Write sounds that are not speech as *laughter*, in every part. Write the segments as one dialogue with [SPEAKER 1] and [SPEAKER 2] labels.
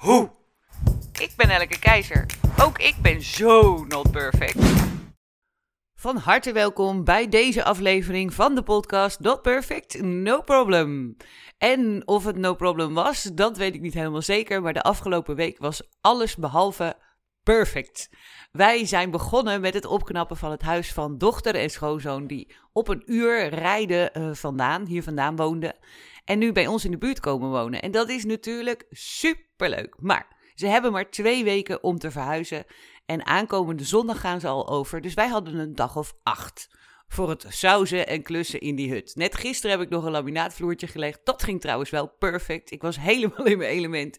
[SPEAKER 1] hoe. Ik ben Elke Keizer. Ook ik ben zo not perfect. Van harte welkom bij deze aflevering van de podcast Not Perfect, No Problem. En of het no problem was, dat weet ik niet helemaal zeker, maar de afgelopen week was alles behalve perfect. Wij zijn begonnen met het opknappen van het huis van dochter en schoonzoon die op een uur rijden uh, vandaan, hier vandaan woonden. En nu bij ons in de buurt komen wonen. En dat is natuurlijk superleuk. Maar ze hebben maar twee weken om te verhuizen. En aankomende zondag gaan ze al over. Dus wij hadden een dag of acht voor het sauzen en klussen in die hut. Net gisteren heb ik nog een laminaatvloertje gelegd. Dat ging trouwens wel perfect. Ik was *laughs* helemaal in mijn element.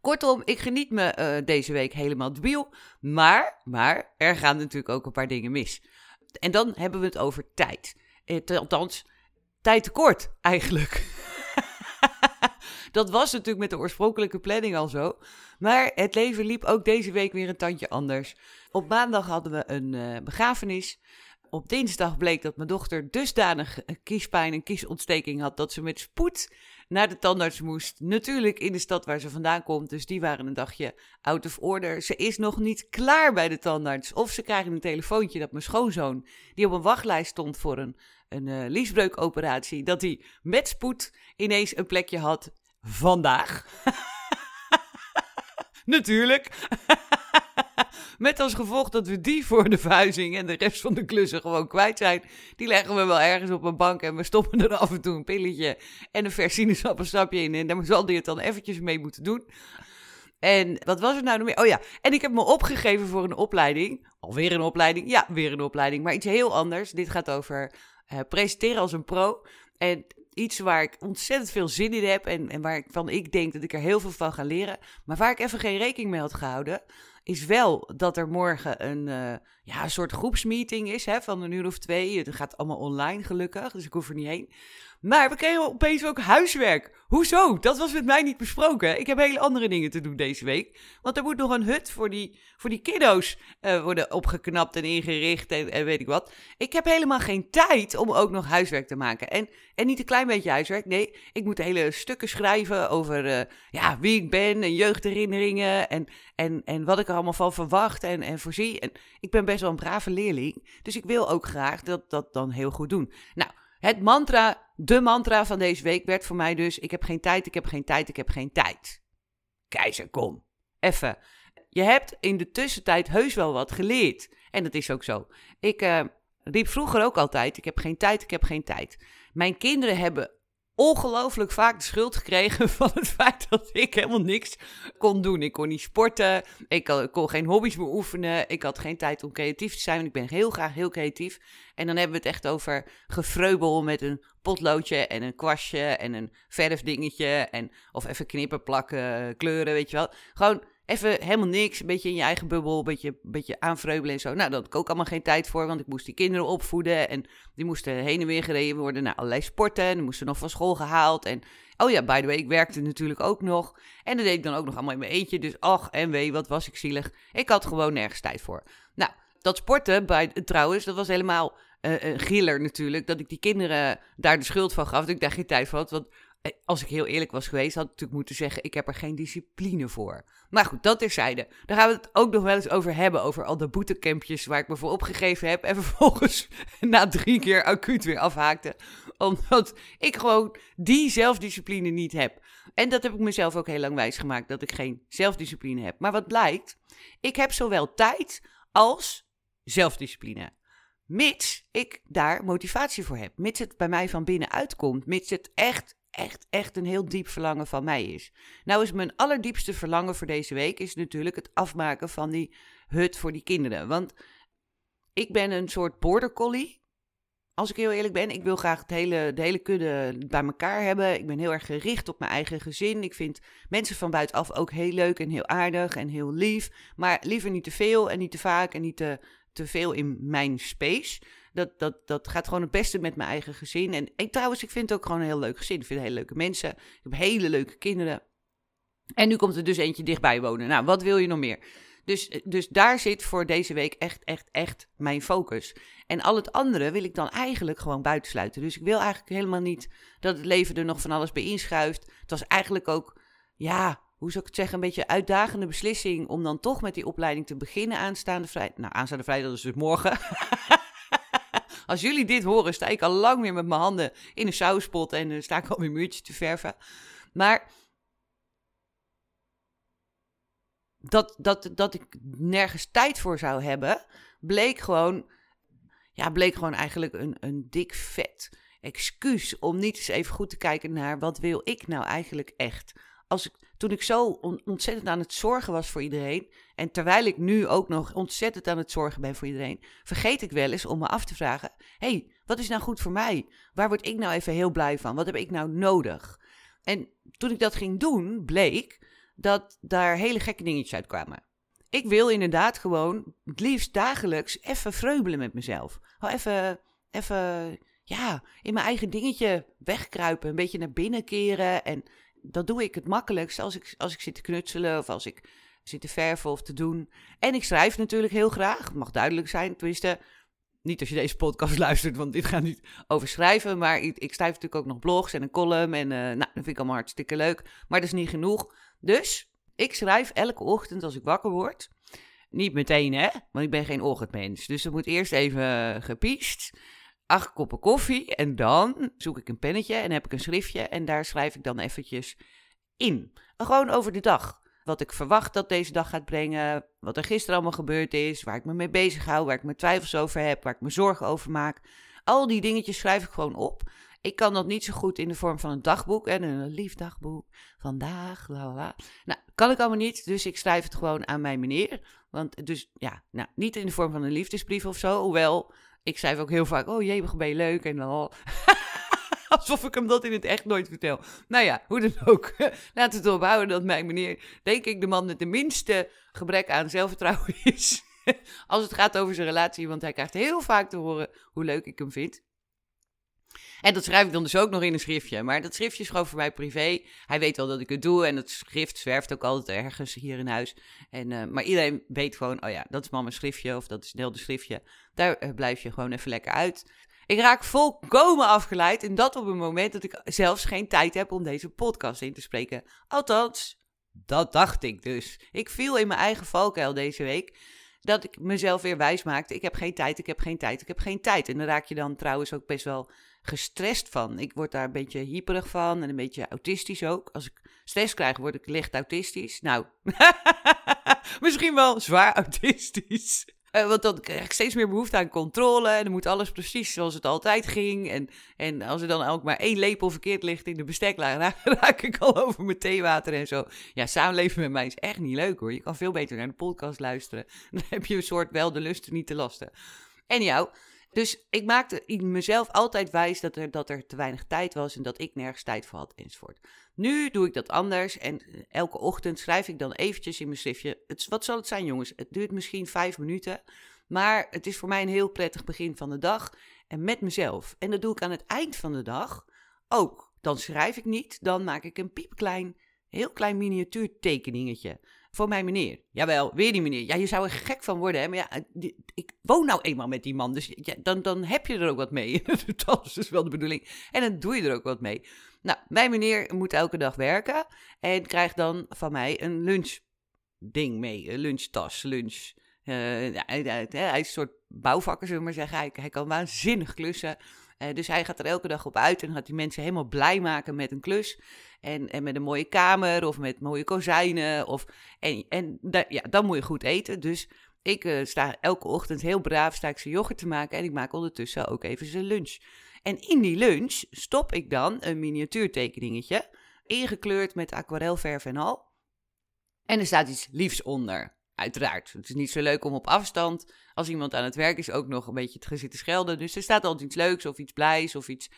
[SPEAKER 1] Kortom, ik geniet me uh, deze week helemaal debiel. Maar, maar, er gaan natuurlijk ook een paar dingen mis. En dan hebben we het over tijd. Eh, althans, tijd tekort eigenlijk. *laughs* dat was natuurlijk met de oorspronkelijke planning al zo. Maar het leven liep ook deze week weer een tandje anders. Op maandag hadden we een uh, begrafenis. Op dinsdag bleek dat mijn dochter dusdanig kiespijn en kiesontsteking had dat ze met spoed naar de tandarts moest. Natuurlijk in de stad waar ze vandaan komt, dus die waren een dagje out of order. Ze is nog niet klaar bij de tandarts. Of ze krijgen een telefoontje dat mijn schoonzoon, die op een wachtlijst stond voor een, een uh, liesbreukoperatie, dat hij met spoed ineens een plekje had vandaag. *laughs* Natuurlijk. *laughs* Met als gevolg dat we die voor de verhuizing en de rest van de klussen gewoon kwijt zijn. Die leggen we wel ergens op een bank en we stoppen er af en toe een pilletje en een vers sinaasappelsapje in. En daar zal die het dan eventjes mee moeten doen. En wat was er nou nog meer? Oh ja, en ik heb me opgegeven voor een opleiding. Alweer een opleiding. Ja, weer een opleiding. Maar iets heel anders. Dit gaat over uh, presenteren als een pro. En iets waar ik ontzettend veel zin in heb. En, en waarvan ik denk dat ik er heel veel van ga leren. Maar waar ik even geen rekening mee had gehouden is wel dat er morgen een, uh, ja, een soort groepsmeeting is hè, van een uur of twee. Het gaat allemaal online gelukkig, dus ik hoef er niet heen. Maar we kregen opeens ook huiswerk. Hoezo? Dat was met mij niet besproken. Ik heb hele andere dingen te doen deze week. Want er moet nog een hut voor die, voor die kiddo's uh, worden opgeknapt en ingericht en, weet ik wat. Ik heb helemaal geen tijd om ook nog huiswerk te maken. En, en niet een klein beetje huiswerk. Nee, ik moet hele stukken schrijven over uh, ja, wie ik ben en jeugdherinneringen. En, en, en wat ik er allemaal van verwacht en, en voorzie. En ik ben best wel een brave leerling. Dus ik wil ook graag dat dat dan heel goed doen. Nou, het mantra, de mantra van deze week werd voor mij dus: ik heb geen tijd, ik heb geen tijd, ik heb geen tijd. Keizer, kom. Even. Je hebt in de tussentijd heus wel wat geleerd. En dat is ook zo. Ik uh, riep vroeger ook altijd: ik heb geen tijd, ik heb geen tijd. Mijn kinderen hebben ongelooflijk vaak de schuld gekregen *laughs* van het feit dat ik helemaal niks kon doen. Ik kon niet sporten, ik kon geen hobby's beoefenen, ik had geen tijd om creatief te zijn, want ik ben heel graag heel creatief. En dan hebben we het echt over gefreubel met een potloodje en een kwastje en een verfdingetje en of even knippen, plakken, kleuren, weet je wel. Gewoon even helemaal niks, een beetje in je eigen bubbel, een beetje, beetje aanvreubelen en zo. Nou, dat had ik ook allemaal geen tijd voor, want ik moest die kinderen opvoeden en die moesten heen en weer gereden worden naar allerlei sporten en die moesten nog van school gehaald en... Oh ja, by the way, ik werkte natuurlijk ook nog. En dat deed ik dan ook nog allemaal in mijn eentje. Dus ach en wee, wat was ik zielig. Ik had gewoon nergens tijd voor. Nou, dat sporten, bij, trouwens, dat was helemaal uh, een giller natuurlijk. Dat ik die kinderen daar de schuld van gaf. Dat ik daar geen tijd voor had. Want als ik heel eerlijk was geweest, had ik natuurlijk moeten zeggen: ik heb er geen discipline voor. Maar goed, dat terzijde. Daar gaan we het ook nog wel eens over hebben. Over al de boetecampjes waar ik me voor opgegeven heb. En *laughs* vervolgens na drie keer acuut weer afhaakte. Omdat ik gewoon die zelfdiscipline niet heb. En dat heb ik mezelf ook heel lang wijs gemaakt: dat ik geen zelfdiscipline heb. Maar wat blijkt? Ik heb zowel tijd als zelfdiscipline. Mits ik daar motivatie voor heb. Mits het bij mij van binnenuit komt. Mits het echt, echt, echt een heel diep verlangen van mij is. Nou is mijn allerdiepste verlangen voor deze week is natuurlijk het afmaken van die hut voor die kinderen. Want ik ben een soort border collie. Als ik heel eerlijk ben, ik wil graag het hele, de hele kudde bij elkaar hebben. Ik ben heel erg gericht op mijn eigen gezin. Ik vind mensen van buitenaf ook heel leuk en heel aardig en heel lief. Maar liever niet te veel en niet te vaak en niet te, te veel in mijn space. Dat, dat, dat gaat gewoon het beste met mijn eigen gezin. En trouwens, ik vind het ook gewoon een heel leuk gezin. Ik vind hele leuke mensen. Ik heb hele leuke kinderen. En nu komt er dus eentje dichtbij wonen. Nou, wat wil je nog meer? Dus, dus daar zit voor deze week echt, echt, echt mijn focus. En al het andere wil ik dan eigenlijk gewoon buitensluiten. Dus ik wil eigenlijk helemaal niet dat het leven er nog van alles bij inschuift. Het was eigenlijk ook, ja, hoe zou ik het zeggen, een beetje een uitdagende beslissing om dan toch met die opleiding te beginnen aanstaande vrijdag. Nou, aanstaande vrijdag is dus morgen. *laughs* Als jullie dit horen, sta ik al lang weer met mijn handen in een sauspot en uh, sta ik al mijn muurtje te verven. Maar dat, dat, dat ik nergens tijd voor zou hebben, bleek gewoon, ja, bleek gewoon eigenlijk een, een dik vet excuus om niet eens even goed te kijken naar wat wil ik nou eigenlijk echt. Als ik, toen ik zo ontzettend aan het zorgen was voor iedereen, en terwijl ik nu ook nog ontzettend aan het zorgen ben voor iedereen, vergeet ik wel eens om me af te vragen: hey, wat is nou goed voor mij? Waar word ik nou even heel blij van? Wat heb ik nou nodig? En toen ik dat ging doen, bleek dat daar hele gekke dingetjes uitkwamen. Ik wil inderdaad gewoon het liefst dagelijks even vreubelen met mezelf. Gewoon even, even, ja, in mijn eigen dingetje wegkruipen. Een beetje naar binnen keren. En dat doe ik het makkelijkst als ik, als ik zit te knutselen of als ik zit te verven of te doen. En ik schrijf natuurlijk heel graag. Het mag duidelijk zijn, tenminste. Niet als je deze podcast *laughs* luistert, want dit gaat niet over schrijven. Maar ik, ik schrijf natuurlijk ook nog blogs en een column. En uh, nou, dat vind ik allemaal hartstikke leuk. Maar dat is niet genoeg. Dus ik schrijf elke ochtend als ik wakker word. Niet meteen, hè? Want ik ben geen ochtendmens. Dus er moet eerst even gepiest. Acht koppen koffie. En dan zoek ik een pennetje en heb ik een schriftje. En daar schrijf ik dan eventjes in. Gewoon over de dag. Wat ik verwacht dat deze dag gaat brengen. Wat er gisteren allemaal gebeurd is. Waar ik me mee bezig hou. Waar ik mijn twijfels over heb. Waar ik me zorgen over maak. Al die dingetjes schrijf ik gewoon op. Ik kan dat niet zo goed in de vorm van een dagboek en een lief dagboek. Vandaag, la la. Nou, kan ik allemaal niet, dus ik schrijf het gewoon aan mijn meneer. Want dus ja, nou, niet in de vorm van een liefdesbrief of zo. Hoewel, ik schrijf ook heel vaak, oh jee, ben je leuk en al. *laughs* Alsof ik hem dat in het echt nooit vertel. Nou ja, hoe dan ook. *laughs* Laten we het erop houden dat mijn meneer, denk ik, de man met de minste gebrek aan zelfvertrouwen is. *laughs* Als het gaat over zijn relatie, want hij krijgt heel vaak te horen hoe leuk ik hem vind. En dat schrijf ik dan dus ook nog in een schriftje. Maar dat schriftje is gewoon voor mij privé. Hij weet wel dat ik het doe. En dat schrift zwerft ook altijd ergens hier in huis. En, uh, maar iedereen weet gewoon, oh ja, dat is mama's schriftje. Of dat is Nelde schriftje. Daar uh, blijf je gewoon even lekker uit. Ik raak volkomen afgeleid. En dat op een moment dat ik zelfs geen tijd heb om deze podcast in te spreken. Althans, dat dacht ik dus. Ik viel in mijn eigen valkuil deze week dat ik mezelf weer wijs maakte. Ik heb geen tijd, ik heb geen tijd, ik heb geen tijd. En daar raak je dan trouwens ook best wel gestrest van. Ik word daar een beetje hyperig van en een beetje autistisch ook. Als ik stress krijg, word ik licht autistisch. Nou, *laughs* misschien wel zwaar autistisch. Uh, want dan krijg ik steeds meer behoefte aan controle. En dan moet alles precies zoals het altijd ging. En, en als er dan ook maar één lepel verkeerd ligt in de besteklaag, *laughs* dan raak ik al over mijn theewater en zo. Ja, samenleven met mij is echt niet leuk hoor. Je kan veel beter naar de podcast luisteren. *laughs* Dan heb je een soort wel de lusten, niet te lasten. En jou, dus ik maakte mezelf altijd wijs dat er, dat er te weinig tijd was en dat ik nergens tijd voor had enzovoort. Nu doe ik dat anders en eh, elke ochtend schrijf ik dan eventjes in mijn schriftje. Het, wat zal het zijn jongens? Het duurt misschien vijf minuten, maar het is voor mij een heel prettig begin van de dag en met mezelf. En dat doe ik aan het eind van de dag ook. Dan schrijf ik niet, dan maak ik een piepklein, heel klein miniatuurtekeningetje voor mijn meneer. Jawel, weer die meneer. Ja, je zou er gek van worden, hè. Maar ja, ik woon nou eenmaal met die man, dus ja, dan, dan heb je er ook wat mee. *laughs* dat is dus wel de bedoeling. En dan doe je er ook wat mee. Nou, mijn meneer moet elke dag werken en krijgt dan van mij een lunchding mee. Een lunchtas, lunch. Uh, ja, hij, is een soort bouwvakker, zullen we maar zeggen. Hij, hij kan waanzinnig klussen. Dus hij gaat er elke dag op uit en gaat die mensen helemaal blij maken met een klus. En, en met een mooie kamer of met mooie kozijnen. Of, en en ja, dan moet je goed eten. Dus ik uh, sta elke ochtend heel braaf sta ik zijn yoghurt te maken. En ik maak ondertussen ook even zijn lunch. En in die lunch stop ik dan een miniatuurtekeningetje. Ingekleurd met aquarelverf en al. En er staat iets liefs onder. Uiteraard. Het is niet zo leuk om op afstand, als iemand aan het werk is, ook nog een beetje te gaan zitten schelden. Dus er staat altijd iets leuks of iets blijs of iets.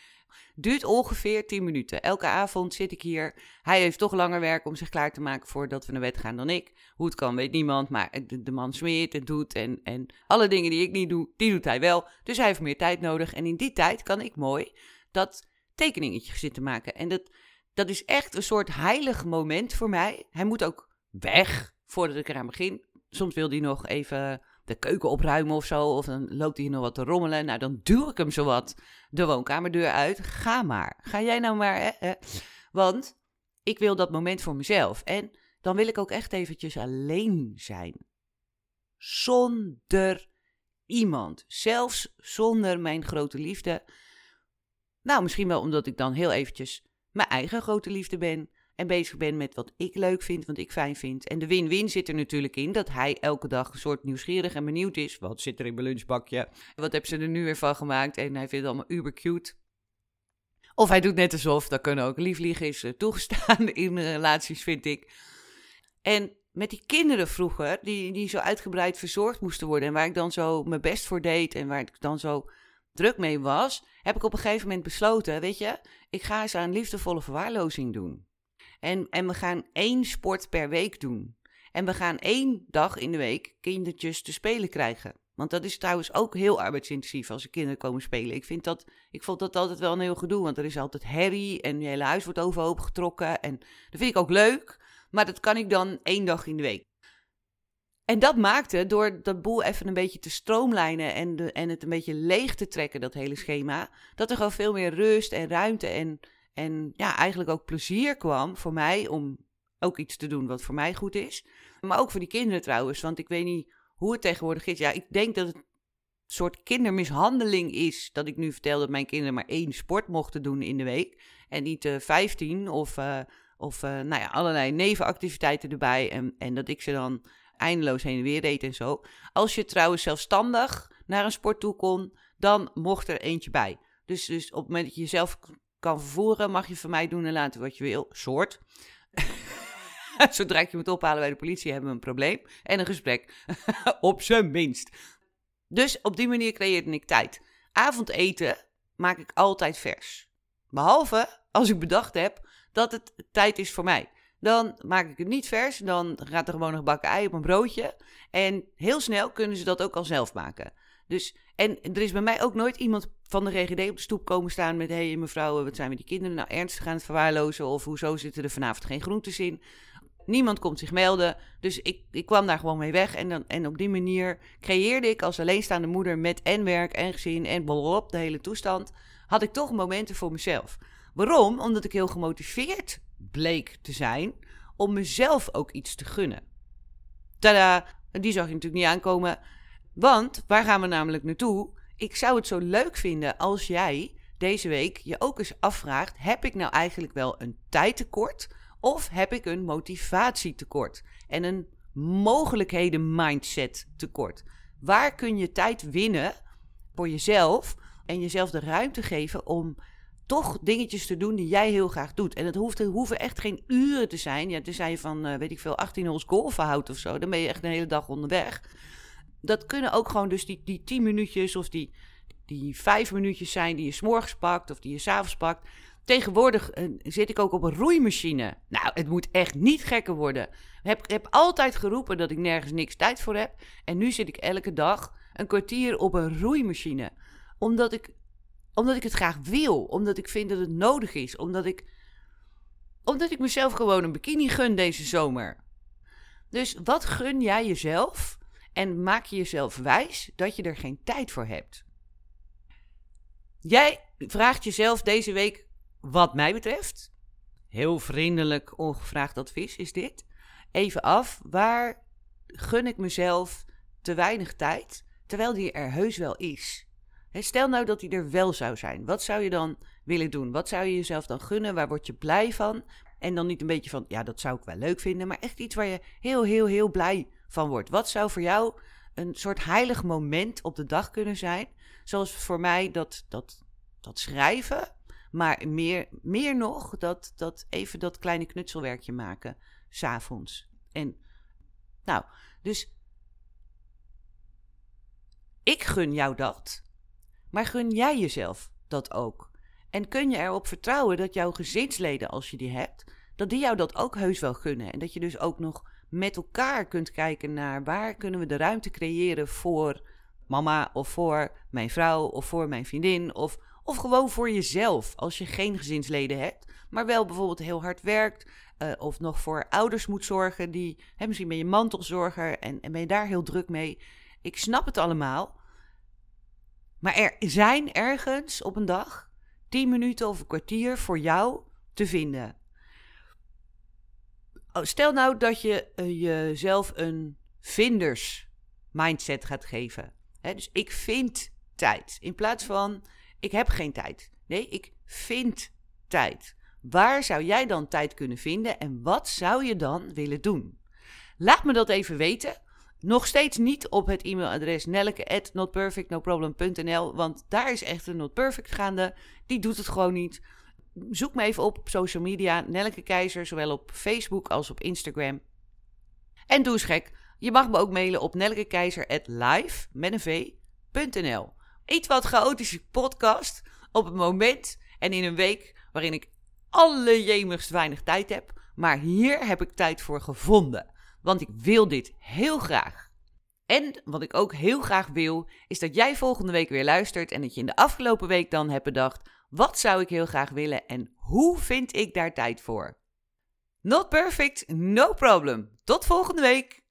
[SPEAKER 1] Duurt ongeveer 10 minuten. Elke avond zit ik hier. Hij heeft toch langer werk om zich klaar te maken voordat we naar bed gaan dan ik. Hoe het kan, weet niemand. Maar de, man smeert en doet. En, en alle dingen die ik niet doe, die doet hij wel. Dus hij heeft meer tijd nodig. En in die tijd kan ik mooi dat tekeningetje zitten maken. En dat, dat is echt een soort heilig moment voor mij. Hij moet ook weg voordat ik eraan begin. Soms wil hij nog even de keuken opruimen of zo. Of dan loopt hij nog wat te rommelen. Nou, dan duw ik hem zowat de woonkamerdeur uit. Ga maar. Ga jij nou maar. Hè? Want ik wil dat moment voor mezelf. En dan wil ik ook echt eventjes alleen zijn. Zonder iemand. Zelfs zonder mijn grote liefde. Nou, misschien wel omdat ik dan heel eventjes mijn eigen grote liefde ben en bezig ben met wat ik leuk vind, wat ik fijn vind. En de win-win zit er natuurlijk in dat hij elke dag een soort nieuwsgierig en benieuwd is. Wat zit er in mijn lunchbakje? Wat hebben ze er nu weer van gemaakt? En hij vindt het allemaal uber cute. Of hij doet net alsof, dat kunnen ook liefliegen is toegestaan *laughs* in relaties, vind ik. En met die kinderen vroeger, die, die zo uitgebreid verzorgd moesten worden... en waar ik dan zo mijn best voor deed en waar ik dan zo druk mee was... heb ik op een gegeven moment besloten, weet je... ik ga eens aan liefdevolle verwaarlozing doen. En, en we gaan één sport per week doen. En we gaan één dag in de week kindertjes te spelen krijgen. Want dat is trouwens ook heel arbeidsintensief als er kinderen komen spelen. Ik, vind dat, ik vond dat altijd wel een heel gedoe, want er is altijd herrie en je hele huis wordt overhoop getrokken. En dat vind ik ook leuk, maar dat kan ik dan één dag in de week. En dat maakte, door dat boel even een beetje te stroomlijnen en, de, en het een beetje leeg te trekken, dat hele schema, dat er gewoon veel meer rust en ruimte en en ja, eigenlijk ook plezier kwam voor mij om ook iets te doen wat voor mij goed is. Maar ook voor die kinderen trouwens, want ik weet niet hoe het tegenwoordig is. Ja, ik denk dat het een soort kindermishandeling is dat ik nu vertel dat mijn kinderen maar één sport mochten doen in de week. En niet uh, vijftien of, uh, of uh, nou ja, allerlei nevenactiviteiten erbij. En, en dat ik ze dan eindeloos heen en weer deed en zo. Als je trouwens zelfstandig naar een sport toe kon, dan mocht er eentje bij. Dus, dus op het moment dat je jezelf kan vervoeren, mag je van mij doen en laten wat je wil. Soort. *laughs* Zodra ik je moet ophalen bij de politie, hebben we een probleem. En een gesprek. *laughs* op zijn minst. Dus op die manier creëerde ik tijd. Avondeten maak ik altijd vers. Behalve als ik bedacht heb dat het tijd is voor mij. Dan maak ik het niet vers. Dan gaat er gewoon nog bakken ei op een broodje. En heel snel kunnen ze dat ook al zelf maken. Dus, en er is bij mij ook nooit iemand van de GGD op de stoep komen staan met... hé hey, mevrouw, wat zijn we die kinderen nou ernstig aan het verwaarlozen? Of hoezo zitten er vanavond geen groentes in? Niemand komt zich melden. Dus ik, ik kwam daar gewoon mee weg. En, dan, en op die manier creëerde ik als alleenstaande moeder met en werk en gezin en blop, de hele toestand... had ik toch momenten voor mezelf. Waarom? Omdat ik heel gemotiveerd bleek te zijn om mezelf ook iets te gunnen. Tada! Die zag je natuurlijk niet aankomen. Want waar gaan we namelijk naartoe? Ik zou het zo leuk vinden als jij deze week je ook eens afvraagt: heb ik nou eigenlijk wel een tijdtekort of heb ik een motivatietekort en een mogelijkheden mindset tekort? Waar kun je tijd winnen voor jezelf en jezelf de ruimte geven om toch dingetjes te doen die jij heel graag doet. En het hoeft, hoeven echt geen uren te zijn. Ja, tenzij je van, uh, weet ik veel, 18 holes golven houdt of zo. Dan ben je echt een hele dag onderweg dat kunnen ook gewoon dus die, die tien minuutjes of die, die vijf minuutjes zijn die je s'morgens pakt of die je s'avonds pakt. Tegenwoordig uh, zit ik ook op een roeimachine. Nou, het moet echt niet gekker worden. Ik heb, heb altijd geroepen dat ik nergens niks tijd voor heb. En nu zit ik elke dag een kwartier op een roeimachine. Omdat ik, omdat ik het graag wil. Omdat ik vind dat het nodig is. Omdat ik, omdat ik mezelf gewoon een bikini gun deze zomer. Dus wat gun jij jezelf en maak je jezelf wijs dat je er geen tijd voor hebt. Jij vraagt jezelf deze week, wat mij betreft, heel vriendelijk ongevraagd advies is dit, even af, waar gun ik mezelf te weinig tijd, terwijl die er heus wel is. Stel nou dat die er wel zou zijn. Wat zou je dan willen doen? Wat zou je jezelf dan gunnen? Waar word je blij van? En dan niet een beetje van, ja, dat zou ik wel leuk vinden, maar echt iets waar je heel, heel, heel blij van wordt. Wat zou voor jou een soort heilig moment op de dag kunnen zijn? Zoals voor mij dat, dat, dat schrijven, maar meer, meer nog dat, dat even dat kleine knutselwerkje maken, s'avonds. En Nou, dus ik gun jou dat, maar gun jij jezelf dat ook? En kun je erop vertrouwen dat jouw gezinsleden, als je die hebt, dat die jou dat ook heus wel gunnen? En dat je dus ook nog met elkaar kunt kijken naar waar kunnen we de ruimte creëren voor mama of voor mijn vrouw of voor mijn vriendin of, of gewoon voor jezelf als je geen gezinsleden hebt, maar wel bijvoorbeeld heel hard werkt uh, of nog voor ouders moet zorgen die misschien ben je mantelzorger en, en ben je daar heel druk mee. Ik snap het allemaal. Maar er zijn ergens op een dag 10 minuten of een kwartier voor jou te vinden. Oh, stel nou dat je uh, jezelf een vinders mindset gaat geven. dus ik vind tijd. In plaats van ik heb geen tijd. Nee, ik vind tijd. Waar zou jij dan tijd kunnen vinden en wat zou je dan willen doen? Laat me dat even weten. Nog steeds niet op het e-mailadres nelleke.notperfectnoproblem.nl, want daar is echt een not perfect gaande. Die doet het gewoon niet. Zoek me even op op social media, Nelleke Keizer, zowel op Facebook als op Instagram. En doe eens gek, je mag me ook mailen op nellekekeizer.live met een v.nl. Iets wat chaotische podcast op het moment en in een week waarin ik alle jemigst weinig tijd heb. Maar hier heb ik tijd voor gevonden. Want ik wil dit heel graag. En wat ik ook heel graag wil, is dat jij volgende week weer luistert en dat je in de afgelopen week dan hebt bedacht: wat zou ik heel graag willen en hoe vind ik daar tijd voor? Not perfect, no problem. Tot volgende week.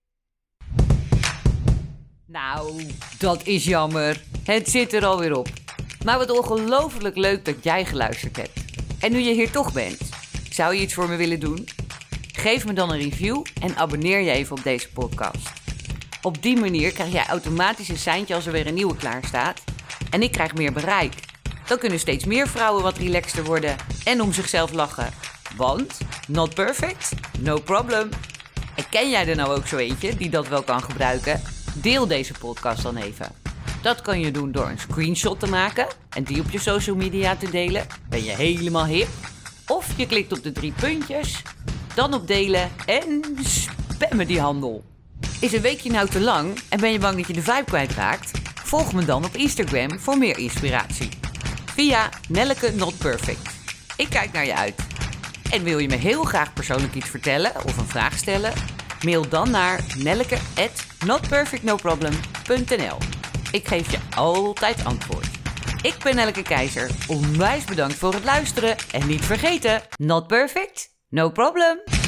[SPEAKER 1] Nou, dat is jammer. Het zit er alweer op. Maar wat ongelooflijk leuk dat jij geluisterd hebt. En nu je hier toch bent, zou je iets voor me willen doen? Geef me dan een review en abonneer je even op deze podcast. Op die manier krijg jij automatisch een seintje als er weer een nieuwe klaar staat. En ik krijg meer bereik. Dan kunnen steeds meer vrouwen wat relaxter worden en om zichzelf lachen. Want, not perfect, no problem. En ken jij er nou ook zo eentje die dat wel kan gebruiken? Deel deze podcast dan even. Dat kan je doen door een screenshot te maken en die op je social media te delen. Ben je helemaal hip? Of je klikt op de drie puntjes, dan op delen en spammen die handel. Is een weekje nou te lang en ben je bang dat je de vibe kwijtraakt? Volg me dan op Instagram voor meer inspiratie. Via Nelleke Not Perfect. Ik kijk naar je uit. En wil je me heel graag persoonlijk iets vertellen of een vraag stellen? Mail dan naar nelleke@notperfectnoproblem.nl. Ik geef je altijd antwoord. Ik ben Nelleke Keizer. Onwijs bedankt voor het luisteren en niet vergeten: not perfect, no problem.